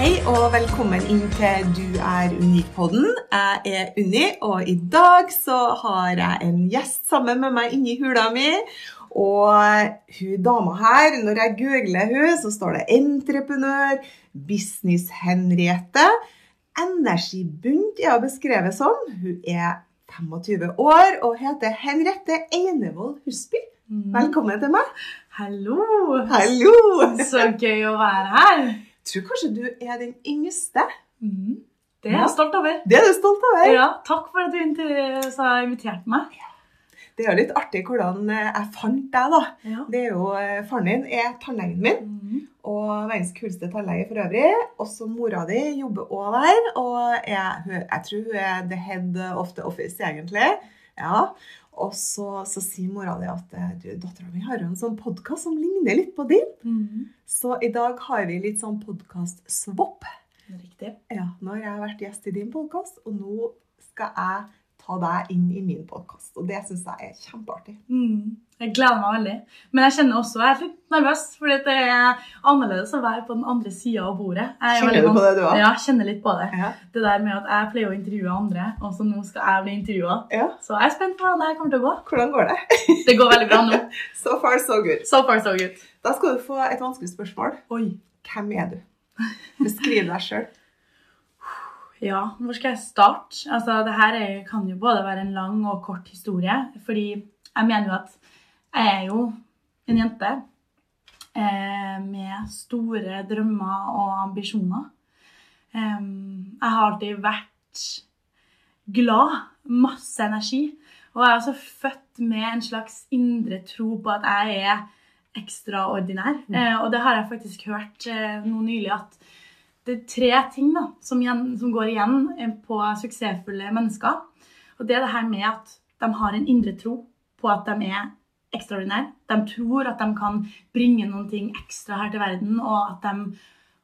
Hei og velkommen inn til Du er unik-podden. Jeg er Unni, og i dag så har jeg en gjest sammen med meg inni hula mi. Og hun dama her, når jeg googler hun, så står det entreprenør, business-Henriette. Energibunt er hun beskrevet som. Hun er 25 år og heter Henriette Einevold Husby. Velkommen til meg. Hallo! Hallo! Så gøy å være her. Tror kanskje du er den yngste. Det er jeg stolt over. Det er du stolt over. Ja, takk for at du har invitert meg. Det er jo litt artig hvordan eh, jeg fant deg, da. Ja. Det er jo, eh, Faren din er tannlegen min, mm. og verdens kuleste tannlege for øvrig. Også mora di jobber òg der, og jeg, jeg tror hun er the head of the office, egentlig. Ja. Og så, så sier mora di at eh, du, dattera mi har jo en sånn podkast som ligner litt på din. Mhm. Så i dag har vi litt sånn podkast-swap. Riktig. Ja, nå har jeg vært gjest i din podkast, og nå skal jeg ta deg inn i min podkast. Og det syns jeg er kjempeartig. Mm. Jeg gleder meg veldig. Men jeg kjenner også jeg er litt nervøs, fordi det er annerledes å være på den andre sida av bordet. Er Kjenner du på det, du også? Ja, kjenner litt på det. Ja. Det der med at jeg pleier å intervjue andre, og så nå skal jeg bli intervjua. ja. Så jeg er spent på hvordan det kommer til å gå. Hvordan går det? Det går veldig bra nå. So far, so good. So far, so good. Da skal du få et vanskelig spørsmål. Oi. Hvem er du? Beskriv deg sjøl. Ja, hvor skal jeg starte? Altså, det her er, kan jo både være en lang og kort historie. Fordi jeg mener jo at jeg er jo en jente eh, med store drømmer og ambisjoner. Em, jeg har alltid vært glad, masse energi. Og jeg er også født med en slags indre tro på at jeg er ekstraordinær. Eh, og det har jeg faktisk hørt eh, nå nylig at det er tre ting da, som, igjen, som går igjen eh, på suksessfulle mennesker. Og det er det her med at de har en indre tro på at de er ekstraordinære. De tror at de kan bringe noen ting ekstra her til verden, og at de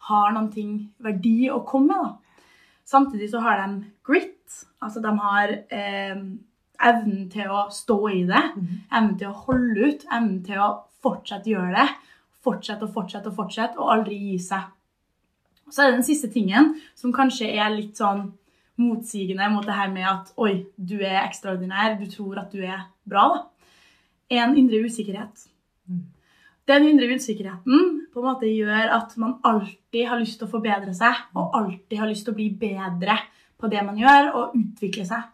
har noen ting verdi å komme med. Da. Samtidig så har de grit. Altså de har eh, evnen til å stå i det. Evnen til å holde ut. Evnen til å fortsette å gjøre det. Fortsette og fortsette og fortsette, og aldri gi seg. Så er det den siste tingen, som kanskje er litt sånn motsigende mot det her med at oi, du er ekstraordinær, du tror at du er bra, da. En indre usikkerhet. Den indre usikkerheten på en måte gjør at man alltid har lyst til å forbedre seg, og alltid har lyst til å bli bedre på det man gjør, og utvikle seg.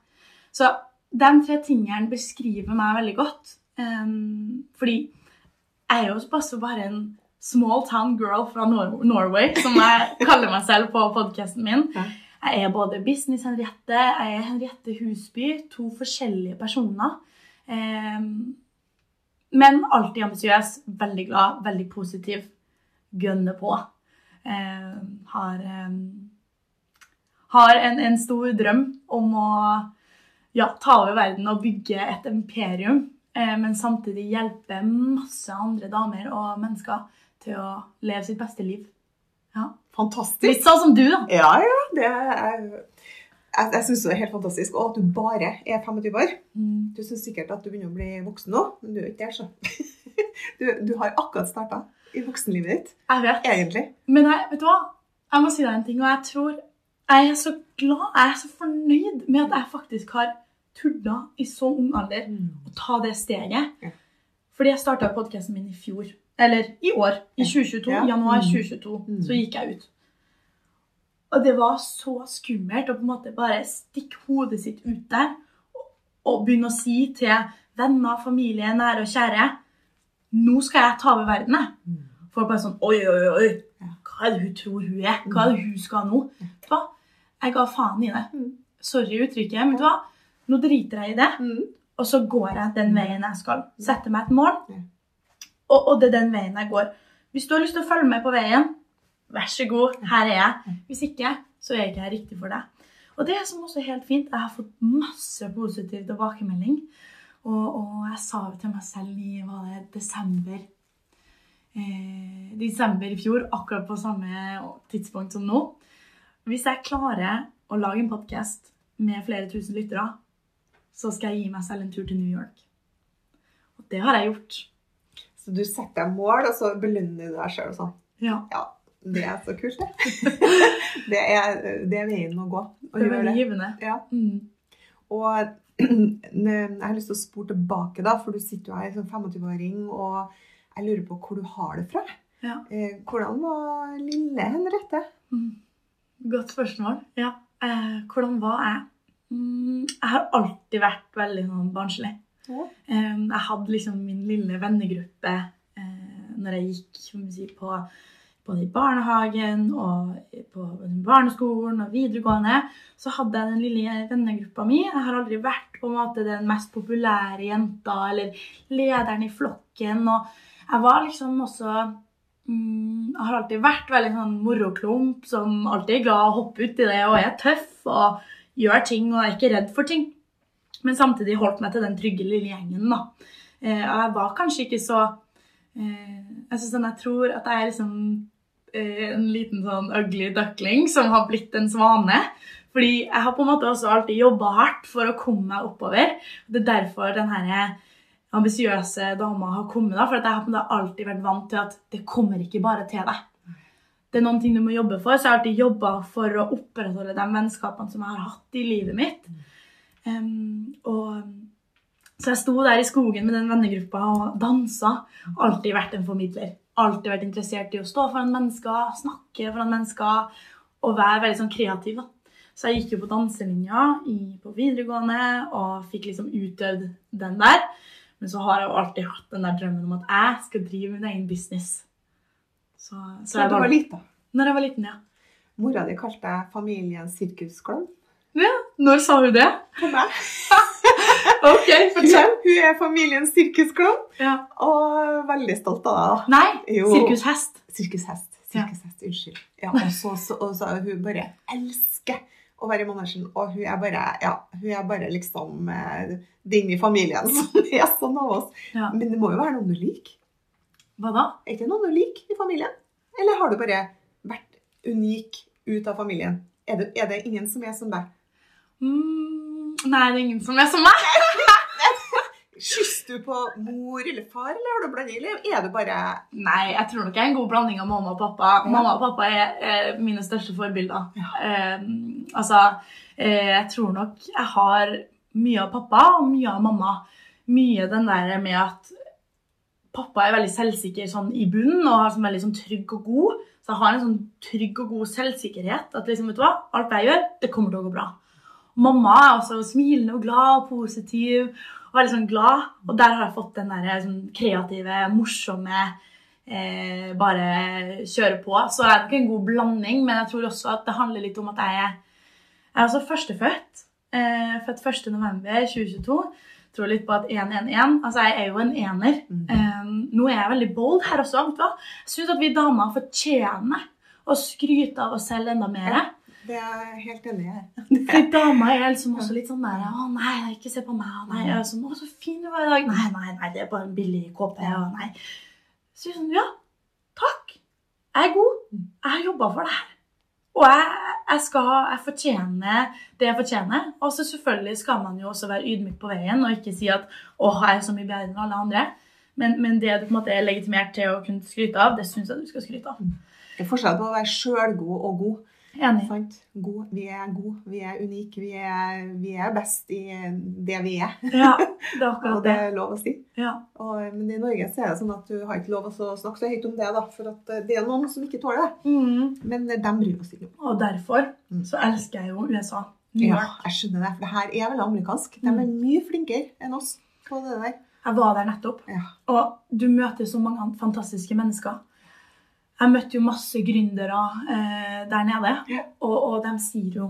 Så de tre tingene beskriver meg veldig godt. Um, fordi jeg er jo bare en small town girl fra Nor Norway, som jeg kaller meg selv på podkasten min. Jeg er både business-Henriette, jeg er Henriette Husby, to forskjellige personer. Um, men alltid ambisiøs, veldig glad, veldig positiv. Gønner på. Eh, har eh, har en, en stor drøm om å ja, ta over verden og bygge et imperium. Eh, men samtidig hjelpe masse andre damer og mennesker til å leve sitt beste liv. Ja. Fantastisk. Litt sånn som du, da. Ja, ja. Det er, jeg jeg syns det er helt fantastisk. Og at du bare er 25 år. Mm. Du syns sikkert at du begynner å bli voksen nå, men du er ikke der, så. Du, du har akkurat starta i voksenlivet ditt, Jeg vet. egentlig. Men jeg, vet du hva? Jeg må si deg en ting, og jeg tror jeg er så glad, jeg er så fornøyd med at jeg faktisk har tulla i så ung alder å ta det steget. Ja. Fordi jeg starta podkasten min i fjor. Eller i år. I 2022. Ja. Januar Mm. 2022. Mm. Så gikk jeg ut. Og det var så skummelt å på en måte bare stikke hodet sitt ut der og, begynne å si til venner, familie, nære og kjære Nå skal jeg ta over verden, jeg. Mm. Folk bare sånn Oi, oi, oi. Hva er det hun tror hun er? Hva er det hun skal nå? Vet du hva? Jeg ga faen i det. Mm. Sorry uttrykket, men vet du hva? Nå driter jeg i det, Mm. og så går jeg den veien jeg skal. Setter meg et mål. Og, og det er den veien jeg går. Hvis du har lyst til å følge med på veien, vær så god, her er jeg. Hvis ikke, så er jeg ikke jeg riktig for deg. Og det som også er helt fint. Jeg har fått masse positiv tilbakemelding. Og, og jeg sa det til meg selv i var det, desember eh, desember i fjor, akkurat på samme tidspunkt som nå. Hvis jeg klarer å lage en podkast med flere tusen lyttere, så skal jeg gi meg selv en tur til New York. Og det har jeg gjort. Så du setter deg mål, og så belønner du deg sjøl og sånn. Ja, Ja, det er så kult, det. det, er, det er veien å gå. Å det er veldig givende. Ja. Mm. Og jeg har lyst til å spore tilbake, da, for du sitter jo her som 25-åring, og jeg lurer på hvor du har det fra. Ja. Eh, Hvordan var lille Henriette? Mm. Godt spørsmål. Ja. Eh, hvordan var jeg? Mm, jeg har alltid vært veldig sånn barnslig. Ja. Jeg hadde liksom min lille vennegruppe eh, når jeg gikk på både i barnehagen og på barneskolen og videregående. Så hadde jeg den lille vennegruppa mi. Jeg har aldri vært på en måte den mest populære jenta eller lederen i flokken. Og jeg var liksom også mm, Jeg har alltid vært veldig sånn moroklump som alltid er glad å hoppe uti det og er tøff og gjør ting og er ikke redd for ting. Men samtidig holdt meg til den trygge lille gjengen. da. Eh, og jeg var kanskje ikke så eh, jeg, sånn, jeg tror at jeg er liksom eh, en liten sånn ugly duckling som har blitt en svane. Fordi jeg har på en måte også alltid jobba hardt for å komme meg oppover. Det er derfor den her ambisiøse dama har kommet. da, For jeg har alltid vært vant til at det kommer ikke bare til deg. Det er noen ting du må jobbe for. Så jeg har alltid jobba for å opprettholde de vennskapene som jeg har hatt i livet mitt. Em, og så jeg sto der i skogen med den vennegruppa og dansa. Alltid vært en formidler. Alltid vært interessert i å stå foran mennesker, snakke foran mennesker og være veldig sånn kreativ. da. Så jeg gikk jo på danselinja i, på videregående og fikk liksom utøvd den der. Men så har jeg jo alltid hatt den der drømmen om at jeg skal drive min egen business. Så, så jeg du var liten? når jeg var liten, ja. Mora di kalte deg familiens sirkusklovn. Ja. Når sa hun det? På meg. Ok, fortell. Hun er familiens sirkusklovn, Ja. og veldig stolt av deg. da. Nei, Jo. sirkushest. Sirkushest. Ja. Unnskyld. Ja, og så, så, og så hun bare elsker å være i manesjen, og hun er bare, ja, hun er bare liksom eh, den i familien som er sånn av oss. Ja. Men det må jo være noen du liker. Hva da? Er ikke noen du liker i familien? Eller har du bare vært unik ut av familien? Er det, er det ingen som er som deg? Mm, nei, det er ingen som er som meg. Kysser du på mor eller far, eller har du blanding, eller er du bare Nei, jeg tror nok jeg er en god blanding av mamma og pappa. Mamma og pappa er, er mine største forbilder. Eh, altså, eh, jeg tror nok jeg har mye av pappa og mye av mamma. Mye den der med at pappa er veldig selvsikker sånn i bunnen og er sånn veldig sånn trygg og god. Så jeg har en sånn trygg og god selvsikkerhet. At liksom, vet du hva, alt jeg gjør, det kommer til å gå bra. Mamma er også smilende og glad og positiv og er sånn glad. Og der har jeg fått den der sånn kreative, morsomme eh, Bare kjøre på. Så det er ikke en god blanding, men jeg tror også at det handler litt om at jeg er Jeg er også førstefødt. Eh, født 1.11.2022. Tror litt på at 111 Altså, jeg er jo en ener. Eh, nå er jeg veldig bold her også. Jeg syns at vi damer fortjener å skryte av oss selv enda mer. Det er jeg helt enig i. Fordi dama er liksom også litt sånn der Å nei, ikke se på meg. Nei, jeg er sånn, å, så fin du var i dag. Nei, nei, nei, det er bare en billig kåpe. Og nei. Så jeg er sånn, ja, takk. Jeg er god. Jeg har jobba for det her. Og jeg, jeg skal, jeg fortjener det jeg fortjener. Og så selvfølgelig skal man jo også være ydmyk på veien og ikke si at å, jeg er så mye bedre enn alle andre. Men, men det du på en måte er legitimert til å kunne skryte av, det syns jeg du skal skryte av. Det er forskjell på å være sjølgod og god. Enig. Sant? God. Vi er gode, vi er unike, vi er, vi er best i det vi er. Ja, det er Og akkurat det det. er lov å si. Ja. Og, men i Norge så er det sånn at du har ikke lov å snakke så høyt om det, da, for at eh, det er noen som ikke tåler det. Mm. Men de bryr oss ikke om. Og derfor Mm. så elsker jeg jo USA. Ja, jeg skjønner det, for det her er veldig amerikansk. De er Mm. mye flinkere enn oss på det der. Jeg var der nettopp. Ja. Og du møter så mange fantastiske mennesker. Jeg møtte jo masse gründere eh, der nede, yeah. og, og de sier jo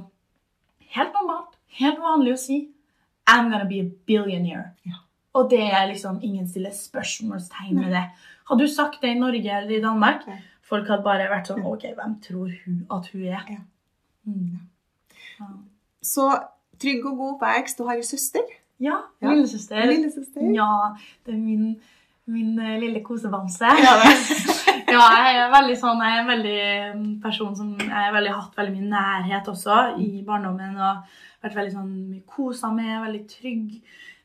helt normalt, helt vanlig å si I'm gonna be a billionaire. Yeah. Og det er liksom ingen stiller spørsmålstegn med det. Hadde du sagt det i Norge eller i Danmark, Ja. folk hadde bare vært sånn OK, hvem tror hun at hun er? Yeah. Mm. Så trygg og god oppvekst. Du har jo søster. Ja, Ja. lillesøster. Lillesøster. Ja, det er min, min eh, lille kosebamse. Ja, Ja, jeg er veldig sånn, jeg er en veldig mm, person som jeg har hatt veldig mye nærhet også i barndommen. Og vært veldig sånn mye kosa med, veldig trygg.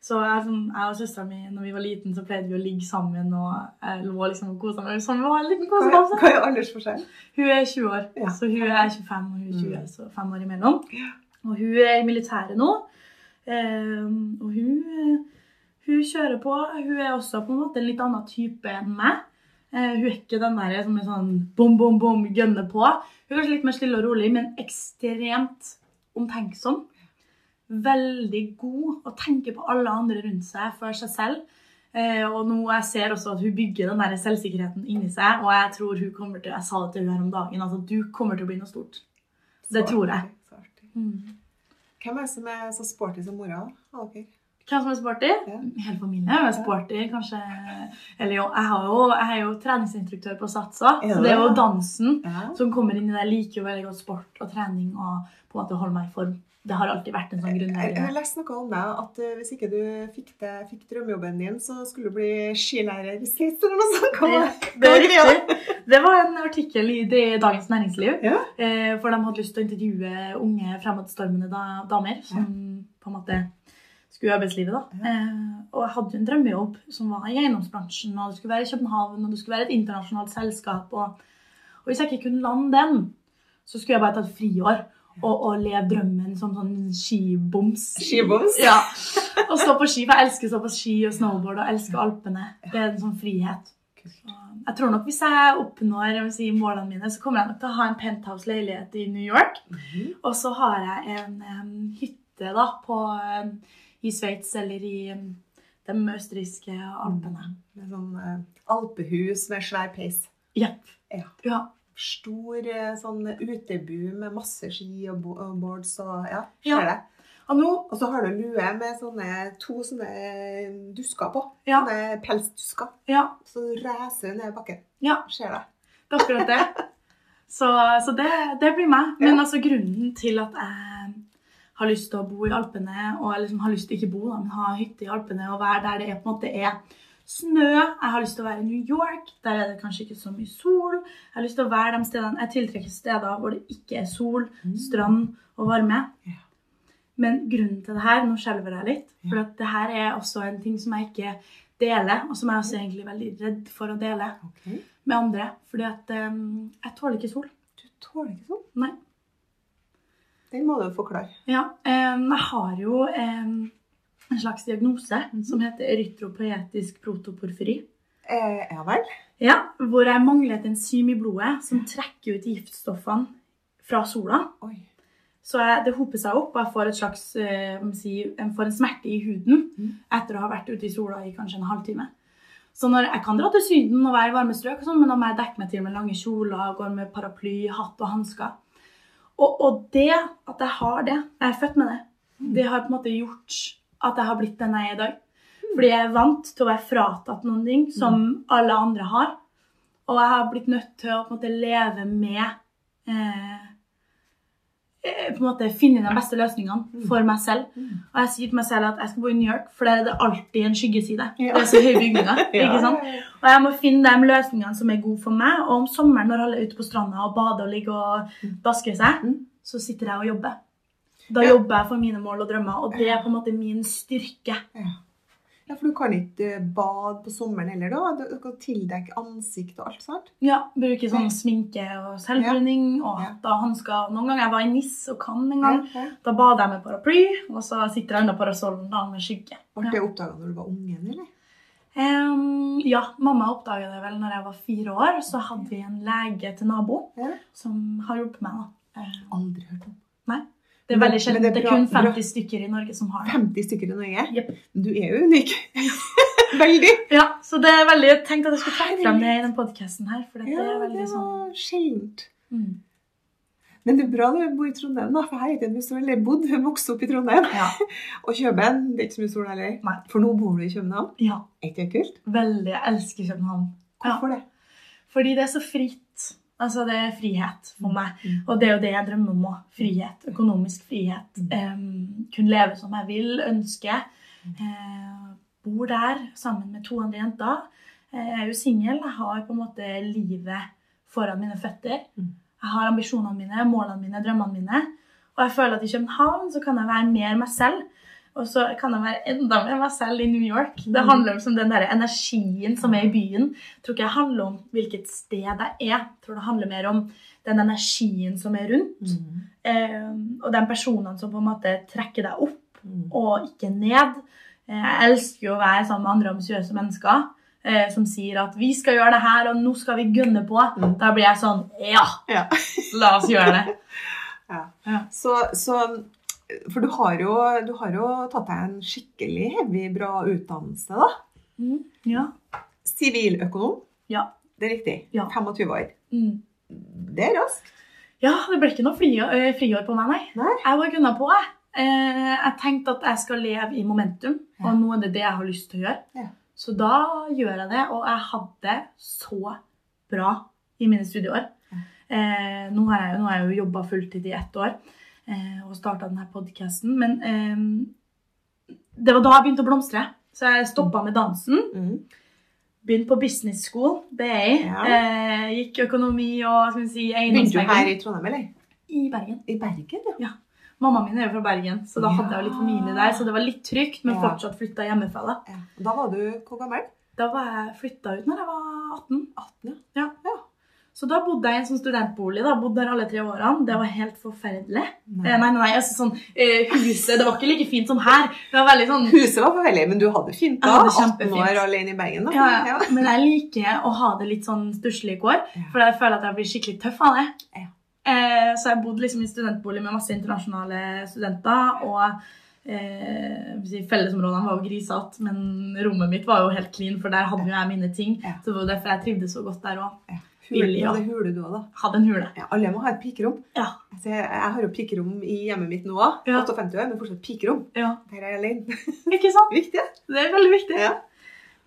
Så jeg, er sånn, jeg og søstera mi når vi var liten, så pleide vi å ligge sammen og jeg lå liksom og kosa meg som var en liten Hva kosebamse. hva er aldersforskjellen? Hun er 20 år, Ja. så hun er 25 og hun er 20, Mm. så fem år imellom. Og hun er i militæret nå. Ehm, og hun, hun kjører på. Hun er også på en måte en litt annen type enn meg. Eh, hun er ikke den der som er sånn bom, bom, bom, gønner på. Hun er kanskje litt mer stille og rolig, men ekstremt omtenksom. Veldig god og tenker på alle andre rundt seg for seg selv. Eh, og nå jeg ser også at hun bygger den der selvsikkerheten inni seg, og jeg tror hun kommer til Jeg sa det til hun her om dagen, altså du kommer til å bli noe stort. Det tror jeg. Mm. Hvem er det som er så sporty som mora av dere? Hvem som er sporty? Ja. Hele familien er jo sporty, kanskje. Eller jo, jeg, har jo, jeg er jo treningsinstruktør på Satsa, Er så det er jo dansen Ja. som kommer inn i det. Jeg liker jo veldig godt sport og trening og på en måte holde meg i form. Det har alltid vært en sånn Jeg, jeg har lest noe om deg, at eh, hvis ikke du fikk, det, fikk drømmejobben din, så skulle du bli skilærer i Sveits eller noe sånt. Hva det, Det? Det var en artikkel i det- Dagens Næringsliv. Ja. Eh, For de hadde lyst til å intervjue unge fremadstormende da- damer som på en måte skulle i arbeidslivet. da. Eh, Og jeg hadde jo en drømmejobb som var i eiendomsbransjen, og det skulle være i København, og det skulle være et internasjonalt selskap. Og, og hvis jeg ikke kunne lande den, så skulle jeg bare tatt friår og, og leve drømmen som sånn skiboms. Skiboms? Ja. Og stå på ski, for jeg elsker å stå på ski og snowboard og elsker Alpene. Det er en sånn frihet. Så Jeg tror nok Hvis jeg oppnår jeg si, målene mine, så kommer jeg nok til å ha en penthouse-leilighet i New York. Mhm. Og så har jeg en en hytte da, på, i Sveits eller i em, de østerrikske alpene. Med sånn uh, alpehus med svær peis. Yep. Ja. Ja. Stor eh, sånn utebu med masse ski og boards og ja, Ja. det. Og nå Og så har du lue med sånne, to sånne dusker på. Ja. Sånne pelsdusker. Ja. Så du racer ned bakken. ja. Ser det. Det er akkurat det. Så, så det, det blir meg. Men altså grunnen til at jeg har lyst til å bo i Alpene, og liksom har lyst til ikke bo, da, men ha hytte i Alpene og være der det er, på en måte er snø. Jeg har lyst til å være i New York. Der er det kanskje ikke så mye sol. Jeg har lyst til å være de stedene, jeg tiltrekker steder hvor det ikke er sol, strand og varme. Men grunnen til det her, nå skjelver jeg litt, for at det her er også en ting som jeg ikke deler, og som jeg også er egentlig veldig redd for å dele okay. med andre. Fordi at um, jeg tåler ikke sol. Du tåler ikke sol? Nei. Den må du forklare. Ja, jeg har jo en slags diagnose som heter erytropoetisk protoporfyri. Eh, ja vel? Ja, hvor jeg mangler et enzym i blodet som trekker ut giftstoffene fra sola. Oi. Så jeg, det hoper seg opp, og jeg får, slags, eh, si, jeg får en smerte i huden Mm. etter å ha vært ute i sola i kanskje en halvtime. Så når, Jeg kan dra til Syden og være i varme strøk, sånn, men da må jeg dekke meg til med lange kjoler, gå med paraply, hatt og hansker. Og, og det at jeg har det, jeg er født med det, det har på en måte gjort at jeg har blitt den jeg er i dag. Fordi jeg er vant til å være fratatt noen ting som alle andre har. Og jeg har blitt nødt til å på en måte leve med eh, eh, på en måte finne de beste løsningene for meg selv. Og jeg sier til meg selv at jeg skal bo i New York, for der er det alltid en skyggeside. Det er så høye bygninger. Ikke sant? Og jeg må finne de løsningene som er gode for meg. Og om sommeren når alle er ute på stranda og bader og ligger og dasker seg, Mm. så sitter jeg og jobber. Da jobber jeg for mine mål og drømmer, og det er på en måte min styrke. Ja. for du kan ikke eh, bade på sommeren heller, da? Du kan tildekke ansikt og alt sånt? Ja, Bruke sånn sminke og selvbruning og Ja. hatt og hansker. Noen ganger jeg var i NIS og Cannes en gang. Ja. Da bader jeg med paraply, og så sitter jeg under parasollen da med skygge. Ble det oppdaga når du var ungen, eller? Um, ja, mamma oppdaga det vel når jeg var fire år. Så hadde vi en lege til nabo som har hjulpet meg. da. Aldri hørt om. Det er veldig kjent. sjelden. det er Det er kun bra. 50 stykker i Norge som har det. 50 stykker i Norge. Yep. Du er jo unik. Veldig. Ja, så det er veldig, Jeg tenkte at jeg skulle trekke frem det i den podkasten her. For det Ja, er det veldig sånn var sjeldent. mm. Men det er bra du bor i Trondheim, da, for her er det mye sol. Eller bodd, vokst opp i Trondheim. Ja. Og Kjøben, det er ikke så mye sol heller. Nei. For nå bor du i København. ja. Er ikke det kult? Veldig. Jeg elsker København. Hvorfor det? Fordi det er så fritt. Altså, det er frihet for meg. Mm. Og det er jo det jeg drømmer om òg. Frihet. Økonomisk frihet. Um, kunne leve som jeg vil, ønske. Uh, bor der sammen med to andre jenter. Eh, jeg er jo singel. Jeg har på en måte livet foran mine føtter. Mm. Jeg har ambisjonene mine, målene mine, drømmene mine. Og jeg føler at i København så kan jeg være mer meg selv. Og så kan jeg være enda mer meg selv i New York. Det Mm. handler om den der energien som er i byen. Jeg tror ikke det handler om hvilket sted jeg er. Jeg tror det handler mer om den energien som er rundt. Eh, og de personene som på en måte trekker deg opp Mm. og ikke ned. Eh, Jeg elsker jo å være sammen med andre ambisiøse mennesker eh, som sier at 'vi skal gjøre det her, og nå skal vi gønne på'. Mm. Da blir jeg sånn Ja, Ja. la oss gjøre det. Ja. Ja. Så, så For du har, jo, du har jo tatt deg en skikkelig heavy, bra utdannelse, da. Mm, ja. Siviløkonom. Ja. Det er riktig. Ja. 25 år. Mm. Det er raskt. Ja, det ble ikke noe friår, øh, friår på meg, nei. Nei. Jeg var gunna på, jeg. Eh, jeg tenkte at jeg skal leve i momentum, Ja. og nå er det det jeg har lyst til å gjøre. Ja. Så da gjør jeg det, og jeg hadde så bra i mine studieår. Eh, nå har jeg, nå har jeg jo jobba fulltid i ett år og starta denne podkasten, men eh, det var da jeg begynte å blomstre. Så jeg stoppa med dansen. Mm. Begynte på business school, BA. Ja. Eh, gikk økonomi og skal vi si, Begynte du her i Trondheim, eller? i Bergen. I Bergen, ja. ja. Mammaen min er jo fra Bergen, så da hadde jeg jo litt familie der. Så det var litt trygt, men Ja. fortsatt flytta hjemmefra. Da ja. Da var du hvor gammel? Da var jeg flytta ut når jeg var 18. 18, ja. Ja. Så da bodde jeg i en sånn studentbolig. da, Bodde der alle tre årene. Det var helt forferdelig. Nei. Eh, nei, nei, altså sånn, eh, Huset det var ikke like fint som her. Det var veldig sånn Huset var forferdelig, men du hadde fint da. Hadde 18 år alene i Bergen. da. ja, ja. Men jeg liker å ha det litt sånn stusslige kår, for jeg føler at jeg blir skikkelig tøff av det. Ja. Eh, så jeg bodde liksom i studentbolig med masse internasjonale studenter. og eh, Fellesområdene var jo grisete, men rommet mitt var jo helt clean, for der hadde jo jeg mine ting. Så det var derfor jeg trivdes så godt der òg. Ja. Billig, Hule. Hule du også, da. Hadde en hule. Ja, alle må ha et pikerom. Ja. Altså, jeg, jeg har jo pikerom i hjemmet mitt nå òg. Ja. 58 år, men fortsatt pikerom. ja. Der er jeg alene. Ikke sant? Viktig. Det er veldig viktig. Ja.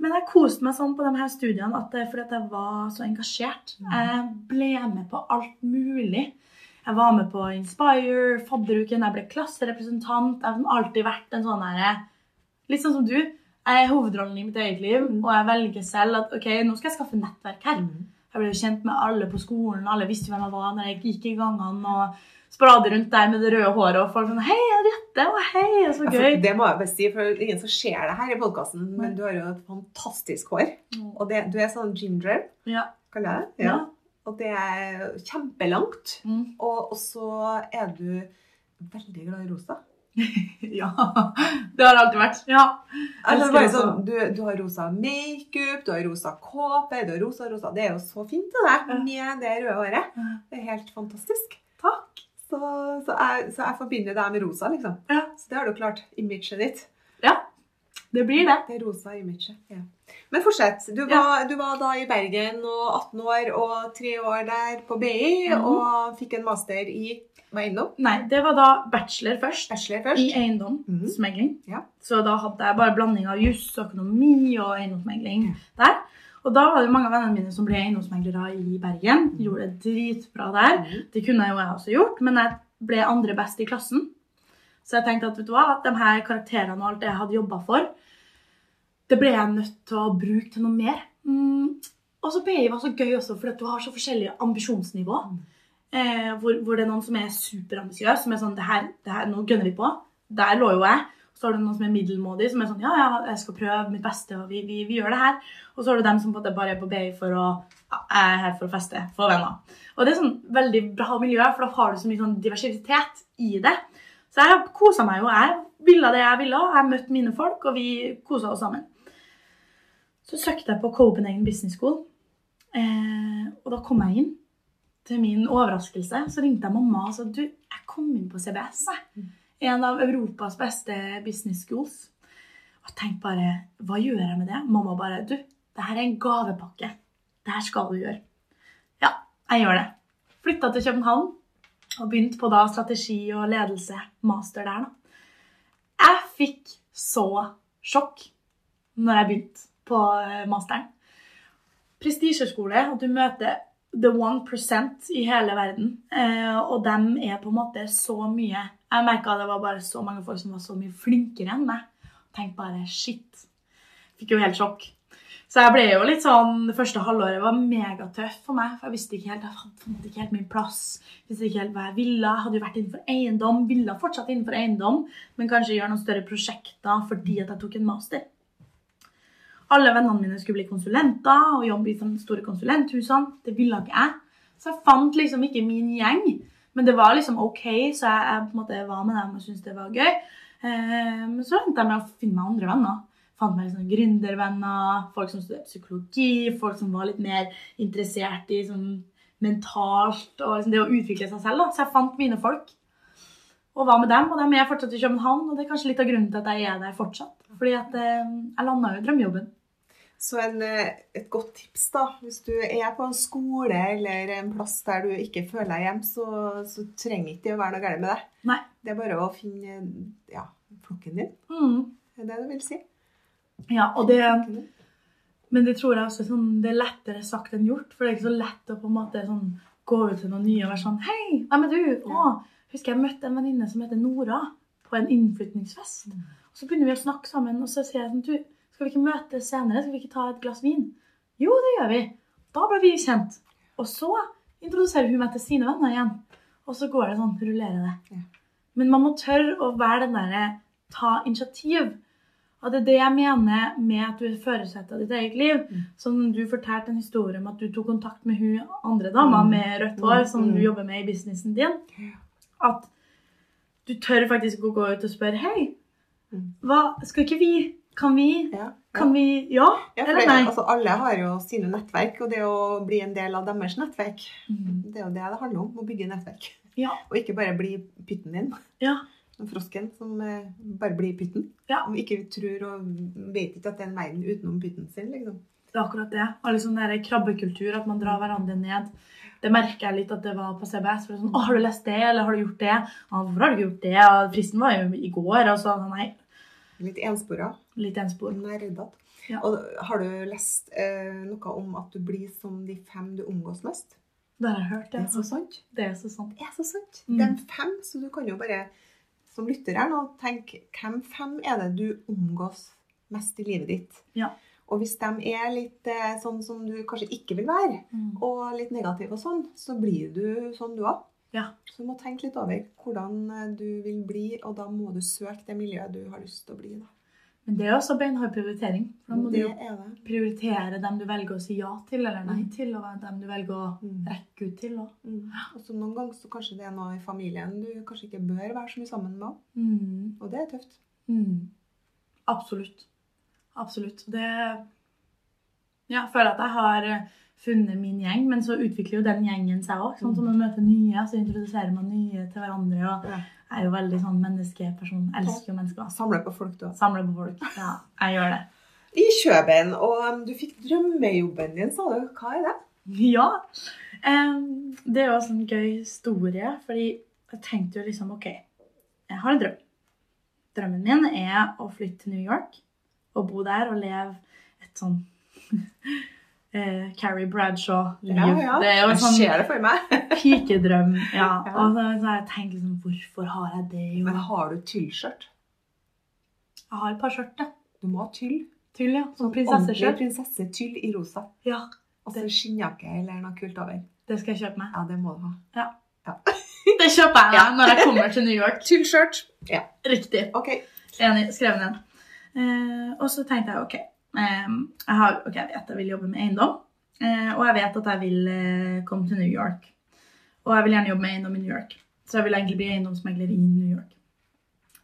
Men jeg koste meg sånn på de her studiene at det, fordi at jeg var så engasjert. Jeg ble med på alt mulig. Jeg var med på Inspire, fadderuken, jeg ble klasserepresentant. Jeg har alltid vært en sånn her Litt sånn som du. Jeg er hovedrollen i mitt eget liv, Mm. og jeg velger selv at ok, nå skal jeg skaffe nettverk her. Mm. Jeg ble jo kjent med alle på skolen, alle visste hvem jeg var når jeg gikk i gangene og sprade rundt der med det røde håret, og folk sånn Hei, Henriette! Og hei! Så Altså, gøy. det må jeg bare si, for det er ingen som ser det her i podkasten, men du har jo et fantastisk hår. Og det, du er sånn ginger, Ja. kaller jeg det. Ja. Og det er kjempelangt. Mm. Og, og så er du veldig glad i rosa. ja. Det har det alltid vært. Ja. Altså, bare sånn, du, du har rosa makeup, du har rosa kåpe, du har rosa rosa. Det er jo så fint det der, med det røde håret. Det er helt fantastisk. Takk. Så, så, jeg, så jeg forbinder deg med rosa, liksom. Ja. Så det har du klart. Imaget ditt. ja. Det blir det. Det rosa imaget. Ja. Men fortsett. Du var, du var da i Bergen og 18 år og tre år der på BI Mhm. og fikk en master i hva eiendom? Nei, det var da bachelor først. Bachelor I først. eiendomsmegling. Ja. Så da hadde jeg bare blanding av juss, økonomi og eiendomsmegling der. Og da var det mange av vennene mine som ble eiendomsmeglere i Bergen. Gjorde det dritbra der. Mhm. Det kunne jo jeg også gjort, men jeg ble andre best i klassen. Så jeg tenkte at vet du hva, at de her karakterene og alt det jeg hadde jobba for, det ble jeg nødt til å bruke til noe mer. Mm. Og så BI var så gøy også, fordi du har så forskjellige ambisjonsnivå. Eh, hvor, hvor det er noen som er superambisiøs, som er sånn det her, det her, Nå gønner vi på. Der lå jo jeg. Så har du noen som er middelmådig, som er sånn Ja, ja, jeg skal prøve mitt beste, og vi, vi, vi gjør det her. Og så har du dem som bare er på BI for å ja, Jeg er her for å feste, få venner. Og det er sånn veldig bra miljø, for da har du så mye sånn diversitet i det. Så jeg kosa meg jo. Jeg ville det jeg ville, og jeg møtte mine folk, og vi kosa oss sammen. Så søkte jeg på Copenhagen Business School, eh, og da kom jeg inn. Til min overraskelse så ringte jeg mamma og sa du, jeg kom inn på CBS. Jeg. En av Europas beste business schools. Og tenkte bare Hva gjør jeg med det? Mamma bare Du, det her er en gavepakke. Det her skal du gjøre. Ja, jeg gjør det. Flytta til København og begynte på da strategi og ledelse. Master der, da. Jeg fikk så sjokk når jeg begynte på eh, masteren. Prestisjeskole, at du møter the one percent i hele verden. Eh, og dem er på en måte så mye Jeg merka det var bare så mange folk som var så mye flinkere enn meg. Tenkte bare shit. Fikk jo helt sjokk. Så jeg ble jo litt sånn, Det første halvåret var megatøft for meg. for Jeg visste ikke helt, jeg fant ikke helt min plass. visste ikke helt hva Jeg ville. Jeg hadde jo vært innenfor eiendom, ville fortsatt innenfor eiendom, men kanskje gjøre noen større prosjekter fordi at jeg tok en master. Alle vennene mine skulle bli konsulenter og jobbe i de store konsulenthusene. Det ville ikke jeg. Så jeg fant liksom ikke min gjeng. Men det var liksom OK, så jeg, jeg på en måte var med dem og syntes det var gøy. Eh, men så endte jeg med å finne meg andre venner. Fant meg liksom gründervenner, folk som studerte psykologi, folk som var litt mer interessert i sånn mentalt og liksom det å utvikle seg selv. Da. Så jeg fant mine folk og var med dem. Og de er fortsatt i København, og det er kanskje litt av grunnen til at jeg er der fortsatt. Fordi at eh, jeg landa jo drømmejobben. Så en, eh, et godt tips, da. Hvis du er på en skole eller en plass der du ikke føler deg hjemme, så, så trenger ikke det å være noe galt med det. Nei. Det er bare å finne ja, flokken din. Mm. Er det du vil si? Ja, og det, men det tror jeg også sånn, det er lettere sagt enn gjort. For det er ikke så lett å på en måte sånn, gå ut til noen nye og være sånn Hei, hvem er du? Å, husker jeg møtte en venninne som heter Nora, på en innflytningsfest. Og så begynner vi å snakke sammen, og så sier jeg sånn Du, skal vi ikke møtes senere? Skal vi ikke ta et glass vin? Jo, det gjør vi. Da ble vi kjent. Og så introduserer hun meg til sine venner igjen. Og så går det sånn, rullerer det. Ja. Men man må tørre å være den derre ta initiativ. Og det er det jeg mener med at du er førersetet av ditt eget liv. Mm. Som du fortalte en historie om at du tok kontakt med hun andre dama Mm. med rødt hår, som Mm. du jobber med i businessen din. At du tør faktisk å gå ut og spørre Hei, Mm. hva, skal ikke vi Kan vi? Ja. Kan vi Ja? Ja, eller nei? altså, alle har jo sine nettverk, og det å bli en del av deres nettverk, Mm. det er jo det det handler om. Å bygge nettverk. Ja. Og ikke bare bli pytten din. Ja. Den frosken som eh, bare blir pytten. Ja. Og ikke tror og vet ikke at det er en verden utenom pytten sin, liksom. Det er akkurat det. Og liksom den krabbekultur, at man drar hverandre ned. Det merker jeg litt at det var på CBS. For det er sånn, å, 'Har du lest det, eller har du gjort det?' Ja, 'Hvorfor har du ikke gjort det?' Og fristen var jo i går. Og så nei, Litt enspora. Litt enspor. Nerdete. Ja. Og har du lest eh, noe om at du blir som de fem du omgås mest? Det har jeg hørt. Det er så sant. Det er så sant. Det er så sant. Mm. Det er fem, så du kan jo bare som lytter her nå tenke hvem fem er det du omgås mest i livet ditt? Ja. Og hvis de er litt eh, sånn som du kanskje ikke vil være, Mm. og litt negativ og sånn, så blir du sånn du òg. Ja. Så du må tenke litt over hvordan eh, du vil bli, og da må du søke det miljøet du har lyst til å bli. Da. Men det er også beinhard prioritering. For da må Det du er prioritere dem du velger å si ja til eller nei Mm. til, og dem du velger å Mm. rekke ut til. Og. Mm. Og så noen ganger så kanskje det er noe i familien du kanskje ikke bør være så mye sammen med. Mm. Og det er tøft. Mm. Absolutt. Absolutt. Det Ja, jeg føler at jeg har eh, funnet min gjeng, men så utvikler jo den gjengen seg òg. Sånn som man møter nye, så introduserer man nye til hverandre. Og Ja. Jeg er jo veldig sånn menneskeperson. Elsker jo mennesker. Samler på folk, du òg. Samler på folk. Ja, jeg gjør det. I Kjøben, og um, du fikk drømmejobben din, sa du. Hva er det? Ja. Um, det er jo en gøy historie, fordi jeg tenkte jo liksom OK, jeg har en drøm. Drømmen min er å flytte til New York og bo der og leve et sånn eh, Carrie Bradshaw-liv. Det er jo sånn skjer det for meg. pikedrøm. Ja. Ja. Og så, så har jeg tenkt liksom Hvorfor har jeg det? Jo? Men har du tyllskjørt? Jeg har et par skjørt, ja. Du må ha tyll. Tyll, ja. Sånn prinsesseskjørt. prinsessetyll i rosa. Ja, Og så skinnjakke eller noe kult over. det skal jeg kjøpe meg. Ja, det må du ha. Det kjøper jeg meg når jeg kommer til New York. Tyllskjørt. Ja. Riktig. OK. Enig. Skrevet ned. Eh, og så tenkte jeg OK. Eh, jeg, har, ok, jeg vet jeg vil jobbe med eiendom. eh, og jeg vet at jeg vil eh, komme til New York. Og jeg vil gjerne jobbe med eiendom i New York. Så jeg vil egentlig bli eiendomsmegler i New York.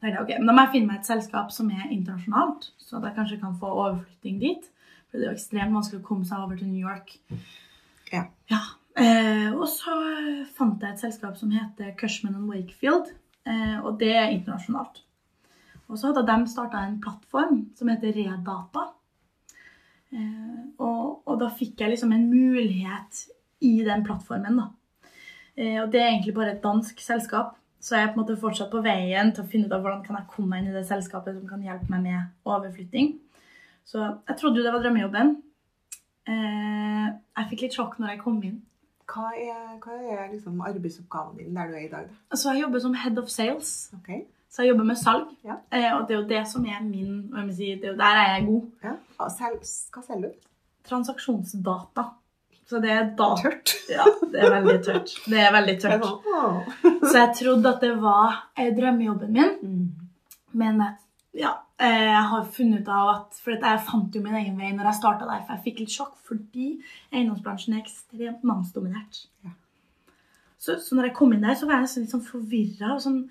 Men Da må jeg finne meg et selskap som er internasjonalt, så at jeg kanskje kan få overflytting dit. For det er jo ekstremt vanskelig å komme seg over til New York. Ja. Ja. Eh, og så fant jeg et selskap som heter Cushman Wakefield, eh, og det er internasjonalt. Og så hadde de starta en plattform som heter Redata. Eh, og, og da fikk jeg liksom en mulighet i den plattformen, da. Eh, og det er egentlig bare et dansk selskap. Så jeg er på en måte fortsatt på veien til å finne ut av hvordan kan jeg komme meg inn i det selskapet som kan hjelpe meg med overflytting. Så jeg trodde jo det var drømmejobben. Eh, jeg fikk litt sjokk når jeg kom inn. Hva er, hva er liksom arbeidsoppgaven din der du er i dag? da? Så jeg jobber som head of sales. Ok. Så jeg jobber med salg. Ja. Eh, og det er jo det som er min si, det er Der er jeg god. Ja. Sel, hva selger du? Transaksjonsdata. Så det er data. Tørt. Ja, det er veldig tørt. Det er veldig tørt. Så jeg trodde at det var eh, drømmejobben min. Mm. Men ja, eh, jeg har funnet ut av at For jeg fant jo min egen vei når jeg starta der. For jeg fikk litt sjokk fordi eiendomsbransjen er ekstremt mannsdominert. Ja. Så, så når jeg kom inn der, så var jeg litt sånn forvirra. Sånn,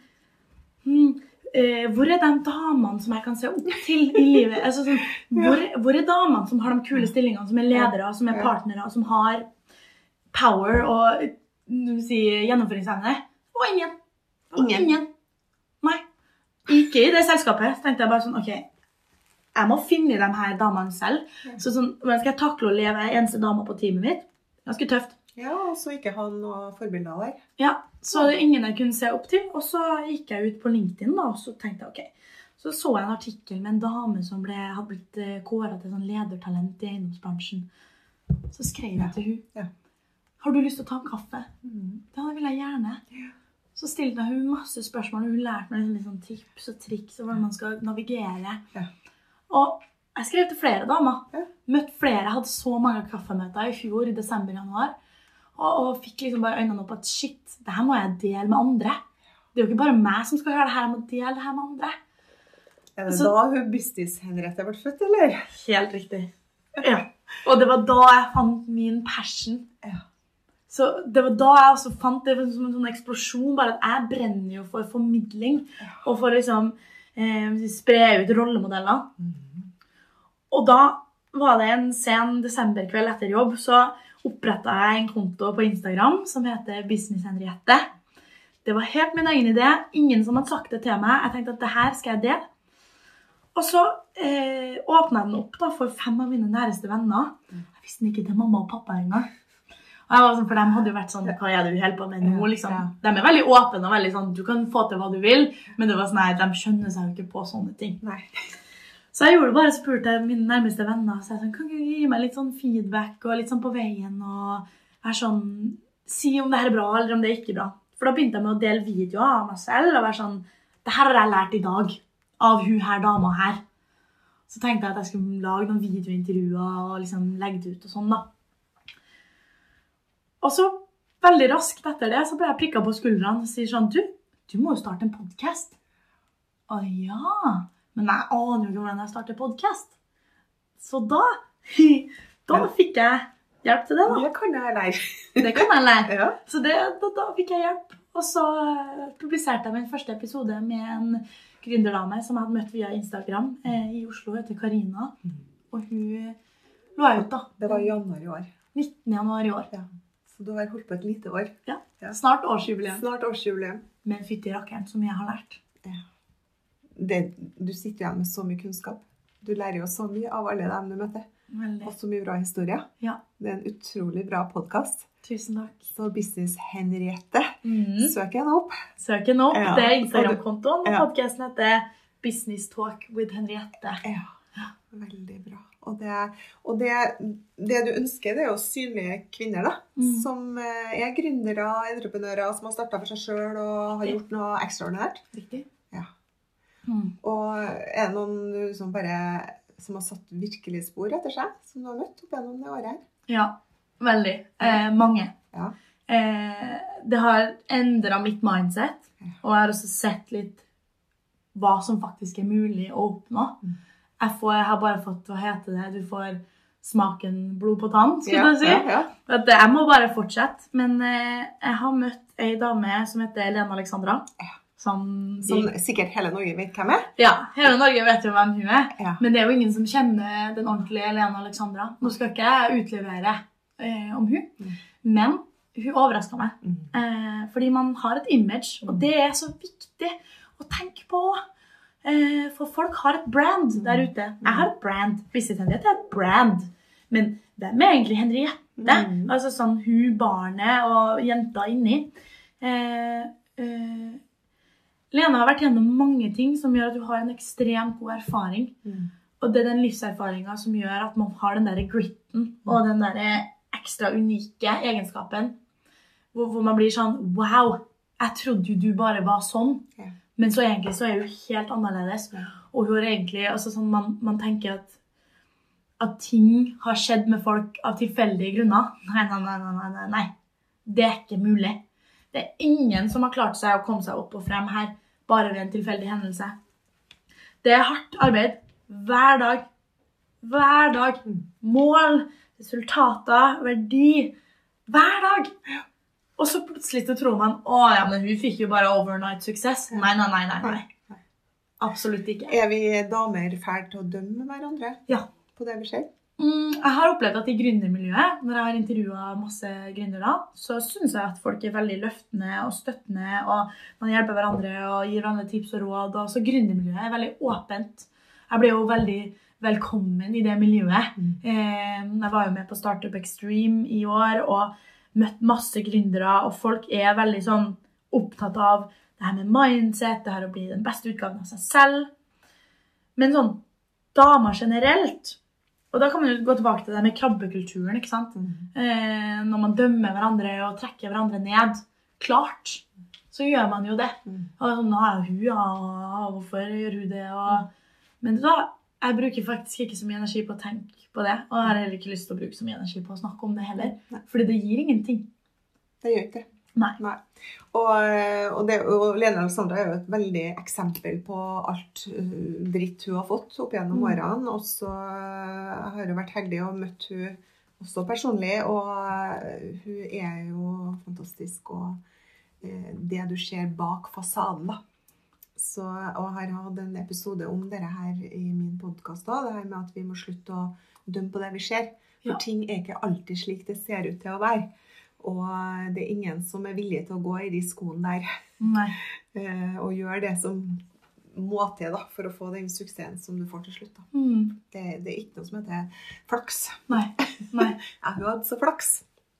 hmm, eh, hvor er de damene som jeg kan se opp til i livet? Altså, sånn, hvor, hvor er damene som har de kule stillingene, som er ledere, som er partnere, som har power og vil si, gjennomføringsevne? Og ingen. Ingen. ingen. Nei. Ikke i det selskapet. Så tenkte jeg bare sånn OK, jeg må finne de her damene selv. Så sånn, Hvordan skal jeg takle å leve eneste dama på teamet mitt? Ganske tøft. Ja, og så ikke ha noen forbilder der. Ja, Så det ingen jeg kunne se opp til. Og så gikk jeg ut på LinkedIn da, og så tenkte jeg ok. Så så jeg en artikkel med en dame som ble, hadde blitt kåra til sånn ledertalent i eiendomsbransjen. Så skrev jeg til hun. Ja. Har du lyst til å ta en kaffe? Ja, det vil jeg gjerne. Så stilte jeg hun masse spørsmål, og hun lærte meg litt sånn tips og triks og hvordan man skal navigere. Ja. Og jeg skrev til flere damer. Ja. Møtt flere. Hadde så mange kaffemøter i fjor, i desember-januar. Og, og fikk liksom bare øynene opp at shit, det her må jeg dele med andre. Det er jo ikke bare meg som skal gjøre det her, jeg må dele det her med andre. Er det Så- da hun Bustis-Henriette ble født, eller? Helt riktig. Ja. Og det var da jeg fant min passion. Ja. Så det var da jeg også fant det som en sånn eksplosjon. Bare at jeg brenner jo for formidling. Og for liksom eh, spre ut rollemodeller. Og da var det en sen desemberkveld etter jobb, så oppretta jeg en konto på Instagram som heter Business Henriette. Det var helt min egen idé. Ingen som hadde sagt det til meg. Jeg tenkte at det her skal jeg dele. Og så eh, åpna jeg den opp da, for fem av mine næreste venner. Jeg visste den ikke til mamma og pappa engang. Sånn, For de hadde jo vært sånn Hva er det du holder på med nå? Liksom. De er veldig åpne og veldig sånn Du kan få til hva du vil, men det var sånn, nei, de skjønner seg jo ikke på sånne ting. Nei. Så jeg gjorde det bare spurte mine nærmeste venner så jeg sånn, kan du gi meg litt sånn feedback og litt sånn på veien. og være sånn, Si om det her er bra eller om det er ikke bra. For da begynte jeg med å dele videoer av meg selv. og være sånn, det her har jeg lært i dag av hun her dama her. Så tenkte jeg at jeg skulle lage noen videointervjuer og liksom legge det ut. Og sånn da. Og så veldig raskt etter det så ble jeg prikka på skuldrene og sier sånn Du, du må jo starte en podkast. Å ja. Men jeg aner jo ikke hvordan jeg starter podkast. Så da Da fikk jeg hjelp til det, da. Det kan jeg lære. Det kan jeg lære. Ja. Så det, da, da fikk jeg hjelp. Og så eh, publiserte jeg min første episode med en gründerdame som jeg hadde møtt via Instagram eh, i Oslo, heter Karina. Og hun lå jeg ut da. Det var i januar i år. 19. januar i år. Ja. Så du har holdt på et lite år. Ja. Ja. Snart årsjubileum. Snart årsjubileum. Men fytti rakkeren, så mye jeg har lært. Det, du sitter igjen med så mye kunnskap. Du lærer jo så mye av alle dem du møter. Veldig. Og så mye bra historier. Ja, Det er en utrolig bra podkast. tusen takk. Så Business Henriette, Mm. søk henne opp. Søk henne opp. Ja. Det er Instagram-kontoen. Ja. podkasten heter Business Talk with Henriette. Ja, veldig bra. Og, det, og det, det du ønsker, det er jo synlige kvinner, da. Mm. Som eh, er gründere, entreprenører, som har starta for seg sjøl og har gjort noe ekstraordinært. Riktig? Mm. Og er det noen du som bare som har satt virkelig spor etter seg, som du har møtt opp gjennom det året her? Ja, veldig. Eh, mange. Ja. Eh, det har endra mitt mindset, og jeg har også sett litt hva som faktisk er mulig å oppnå. Mm. Jeg, får, jeg har bare fått hva heter det, du får smaken blod på tann, skulle ja, jeg si. Ja, ja. At jeg må bare fortsette. Men eh, jeg har møtt ei dame som heter Lene Alexandra. Ja. Som, Som sikkert hele Norge vet hvem er. ja, hele Norge vet jo hvem hun er. Ja. Men det er jo ingen som kjenner den ordentlige Lena Alexandra. Nå skal ikke jeg utlevere eh, om hun. Mm. Men hun overraska meg. Mm. Eh, fordi man har et image, og det er så viktig å tenke på. Eh, for folk har et brand der ute. Jeg har et brand. Visit Henriette er et brand. Men hvem er egentlig Henriette? Mm. Altså sånn hun, barnet og jenta inni. Eh, eh, Lena har vært gjennom mange ting som gjør at du har en ekstremt god erfaring. Mm. Og det er den livserfaringa som gjør at man har den der gritten og den der ekstra unike egenskapen. Hvor, hvor man blir sånn Wow! Jeg trodde jo du bare var sånn. Ja. Men så egentlig så er hun helt annerledes. Ja. Og hun er egentlig altså sånn man, man tenker at at ting har skjedd med folk av tilfeldige grunner. Nei, nei, nei, nei, nei, nei. Det er ikke mulig. Det er ingen som har klart seg å komme seg opp og frem her bare ved en tilfeldig hendelse. Det er hardt arbeid hver dag. Hver dag. Mål, resultater, verdi. Hver dag. Og så plutselig så tror man å ja, men hun fikk jo bare overnight suksess. Nei, nei, nei. nei, nei. Absolutt ikke. Er vi damer fæle til å dømme hverandre Ja. på det vi ser? Mm, jeg har opplevd at i gründermiljøet, når jeg har intervjua masse gründere, så syns jeg at folk er veldig løftende og støttende, og man hjelper hverandre og gir hverandre tips og råd. Og så gründermiljøet er veldig åpent. Jeg ble jo veldig velkommen i det miljøet. Mm. Eh, jeg var jo med på Startup Extreme i år og møtt masse gründere, og folk er veldig sånn opptatt av det her med mindset, det her å bli den beste utgaven av seg selv. Men sånn damer generelt Og da kan man jo gå tilbake til det med krabbekulturen. ikke sant? Eh, når man dømmer hverandre og trekker hverandre ned. Klart så gjør man jo det. Mm. Og sånn, nå er hun, ja, hvorfor gjør hun det? Og... Men da, jeg bruker faktisk ikke så mye energi på å tenke på det. Og jeg har heller ikke lyst til å bruke så mye energi på å snakke om det heller. Nei. Fordi det gir ingenting. Det gjør ikke det. Nei. Og, og, det, og Lene Alexandra er jo et veldig eksempel på alt uh, dritt hun har fått opp gjennom Mm. årene. Og så uh, har jeg vært heldig og møtt hun også personlig, og uh, hun er jo fantastisk. Og det du ser bak fasaden, da. Så, og har hatt en episode om dette her i min podkast òg, det her med at vi må slutte å dømme på det vi ser. For Ja. ting er ikke alltid slik det ser ut til å være. Og det er ingen som er villig til å gå i de skoene der Nei. eh, og gjøre det som må til da, for å få den suksessen som du får til slutt. Da. Mm. Det, det er ikke noe som heter flaks. Nei. Nei. Jeg har hatt så flaks.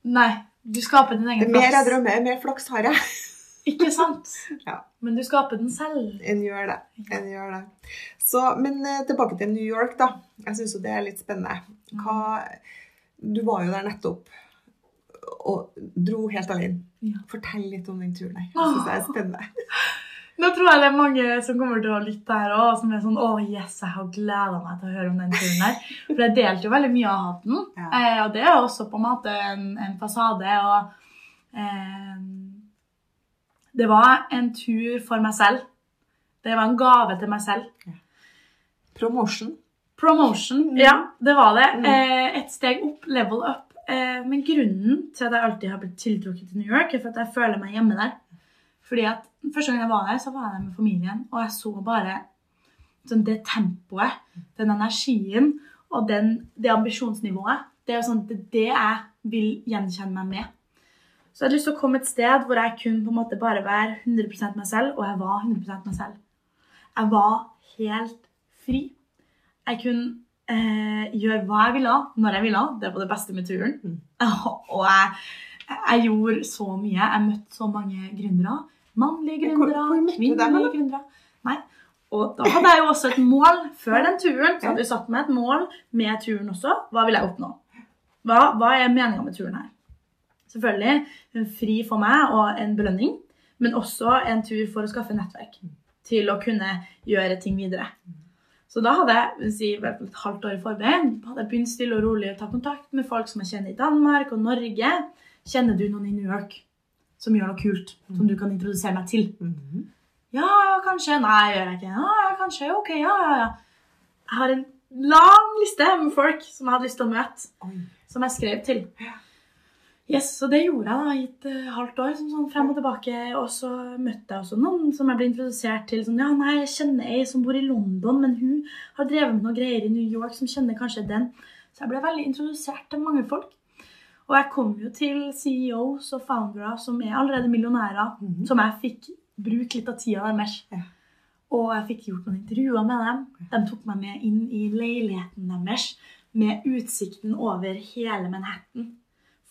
Nei. Du skaper din egen er mer jeg drømmer, mer flaks har jeg. Ikke sant? Ja. Men du skaper den selv. En gjør det. En gjør det. Så, men eh, tilbake til New York, da. Jeg syns jo det er litt spennende. Hva, du var jo der nettopp og dro helt alene. Ja. Fortell litt om den turen her. Jeg synes det er spennende. Nå tror jeg det er mange som kommer til å lytte her òg, som er sånn Å, yes, jeg har gleda meg til å høre om den turen her. For jeg delte jo veldig mye av hatten. Ja. Eh, og det er også på en måte en, en fasade. Og eh, det var en tur for meg selv. Det var en gave til meg selv. Promotion. Promotion, Mm. ja, det var det. Mm. Eh, et steg opp, level up. Eh, men grunnen til at jeg alltid har blitt tiltrukket til New York, er for at jeg føler meg hjemme der. Fordi at Første gang jeg var der, så var jeg der med familien, og jeg så bare sånn, det tempoet, den energien og den, det ambisjonsnivået. Det er sånn, det, det jeg vil gjenkjenne meg med. Så jeg hadde lyst til å komme et sted hvor jeg kunne på en måte bare være 100% meg selv, og jeg var 100% meg selv. Jeg var helt fri. Jeg kunne eh, gjøre hva jeg ville, når jeg ville. Det var det beste med turen. Mm. Og jeg, jeg gjorde så mye. Jeg møtte så mange gründere. Mannlige gründere, kvinnelige gründere. Nei. Og da hadde jeg jo også et mål før den turen. Så hadde jeg satt meg et mål med turen også. Hva vil jeg oppnå? Hva, hva er meninga med turen her? Selvfølgelig en fri for meg og en belønning, men også en tur for å skaffe nettverk til å kunne gjøre ting videre. Så da hadde jeg si, et halvt år i forveien hadde jeg begynt stille og rolig å ta kontakt med folk som jeg kjenner i Danmark og Norge. Kjenner du noen i New York som gjør noe kult, som du kan introdusere meg til? Mhm. Ja, kanskje. Nei, gjør jeg ikke. Ja, ja, kanskje. Ok, ja, ja, ja. Jeg har en lang liste med folk som jeg hadde lyst til å møte, Oi. som jeg skrev til. Yes, Så det gjorde jeg da i et uh, halvt år, sånn, sånn frem og tilbake. Og så møtte jeg også noen som jeg ble introdusert til. Sånn, ja, nei, jeg kjenner ei som bor i London, men hun har drevet med noen greier i New York som kjenner kanskje den. Så jeg ble veldig introdusert til mange folk. Og jeg kom jo til CEOs og foundere som er allerede millionærer, som jeg fikk bruke litt av tida deres. Ja. Og jeg fikk gjort noen intervjuer med dem. De tok meg med inn i leiligheten deres med utsikten over hele Manhattan.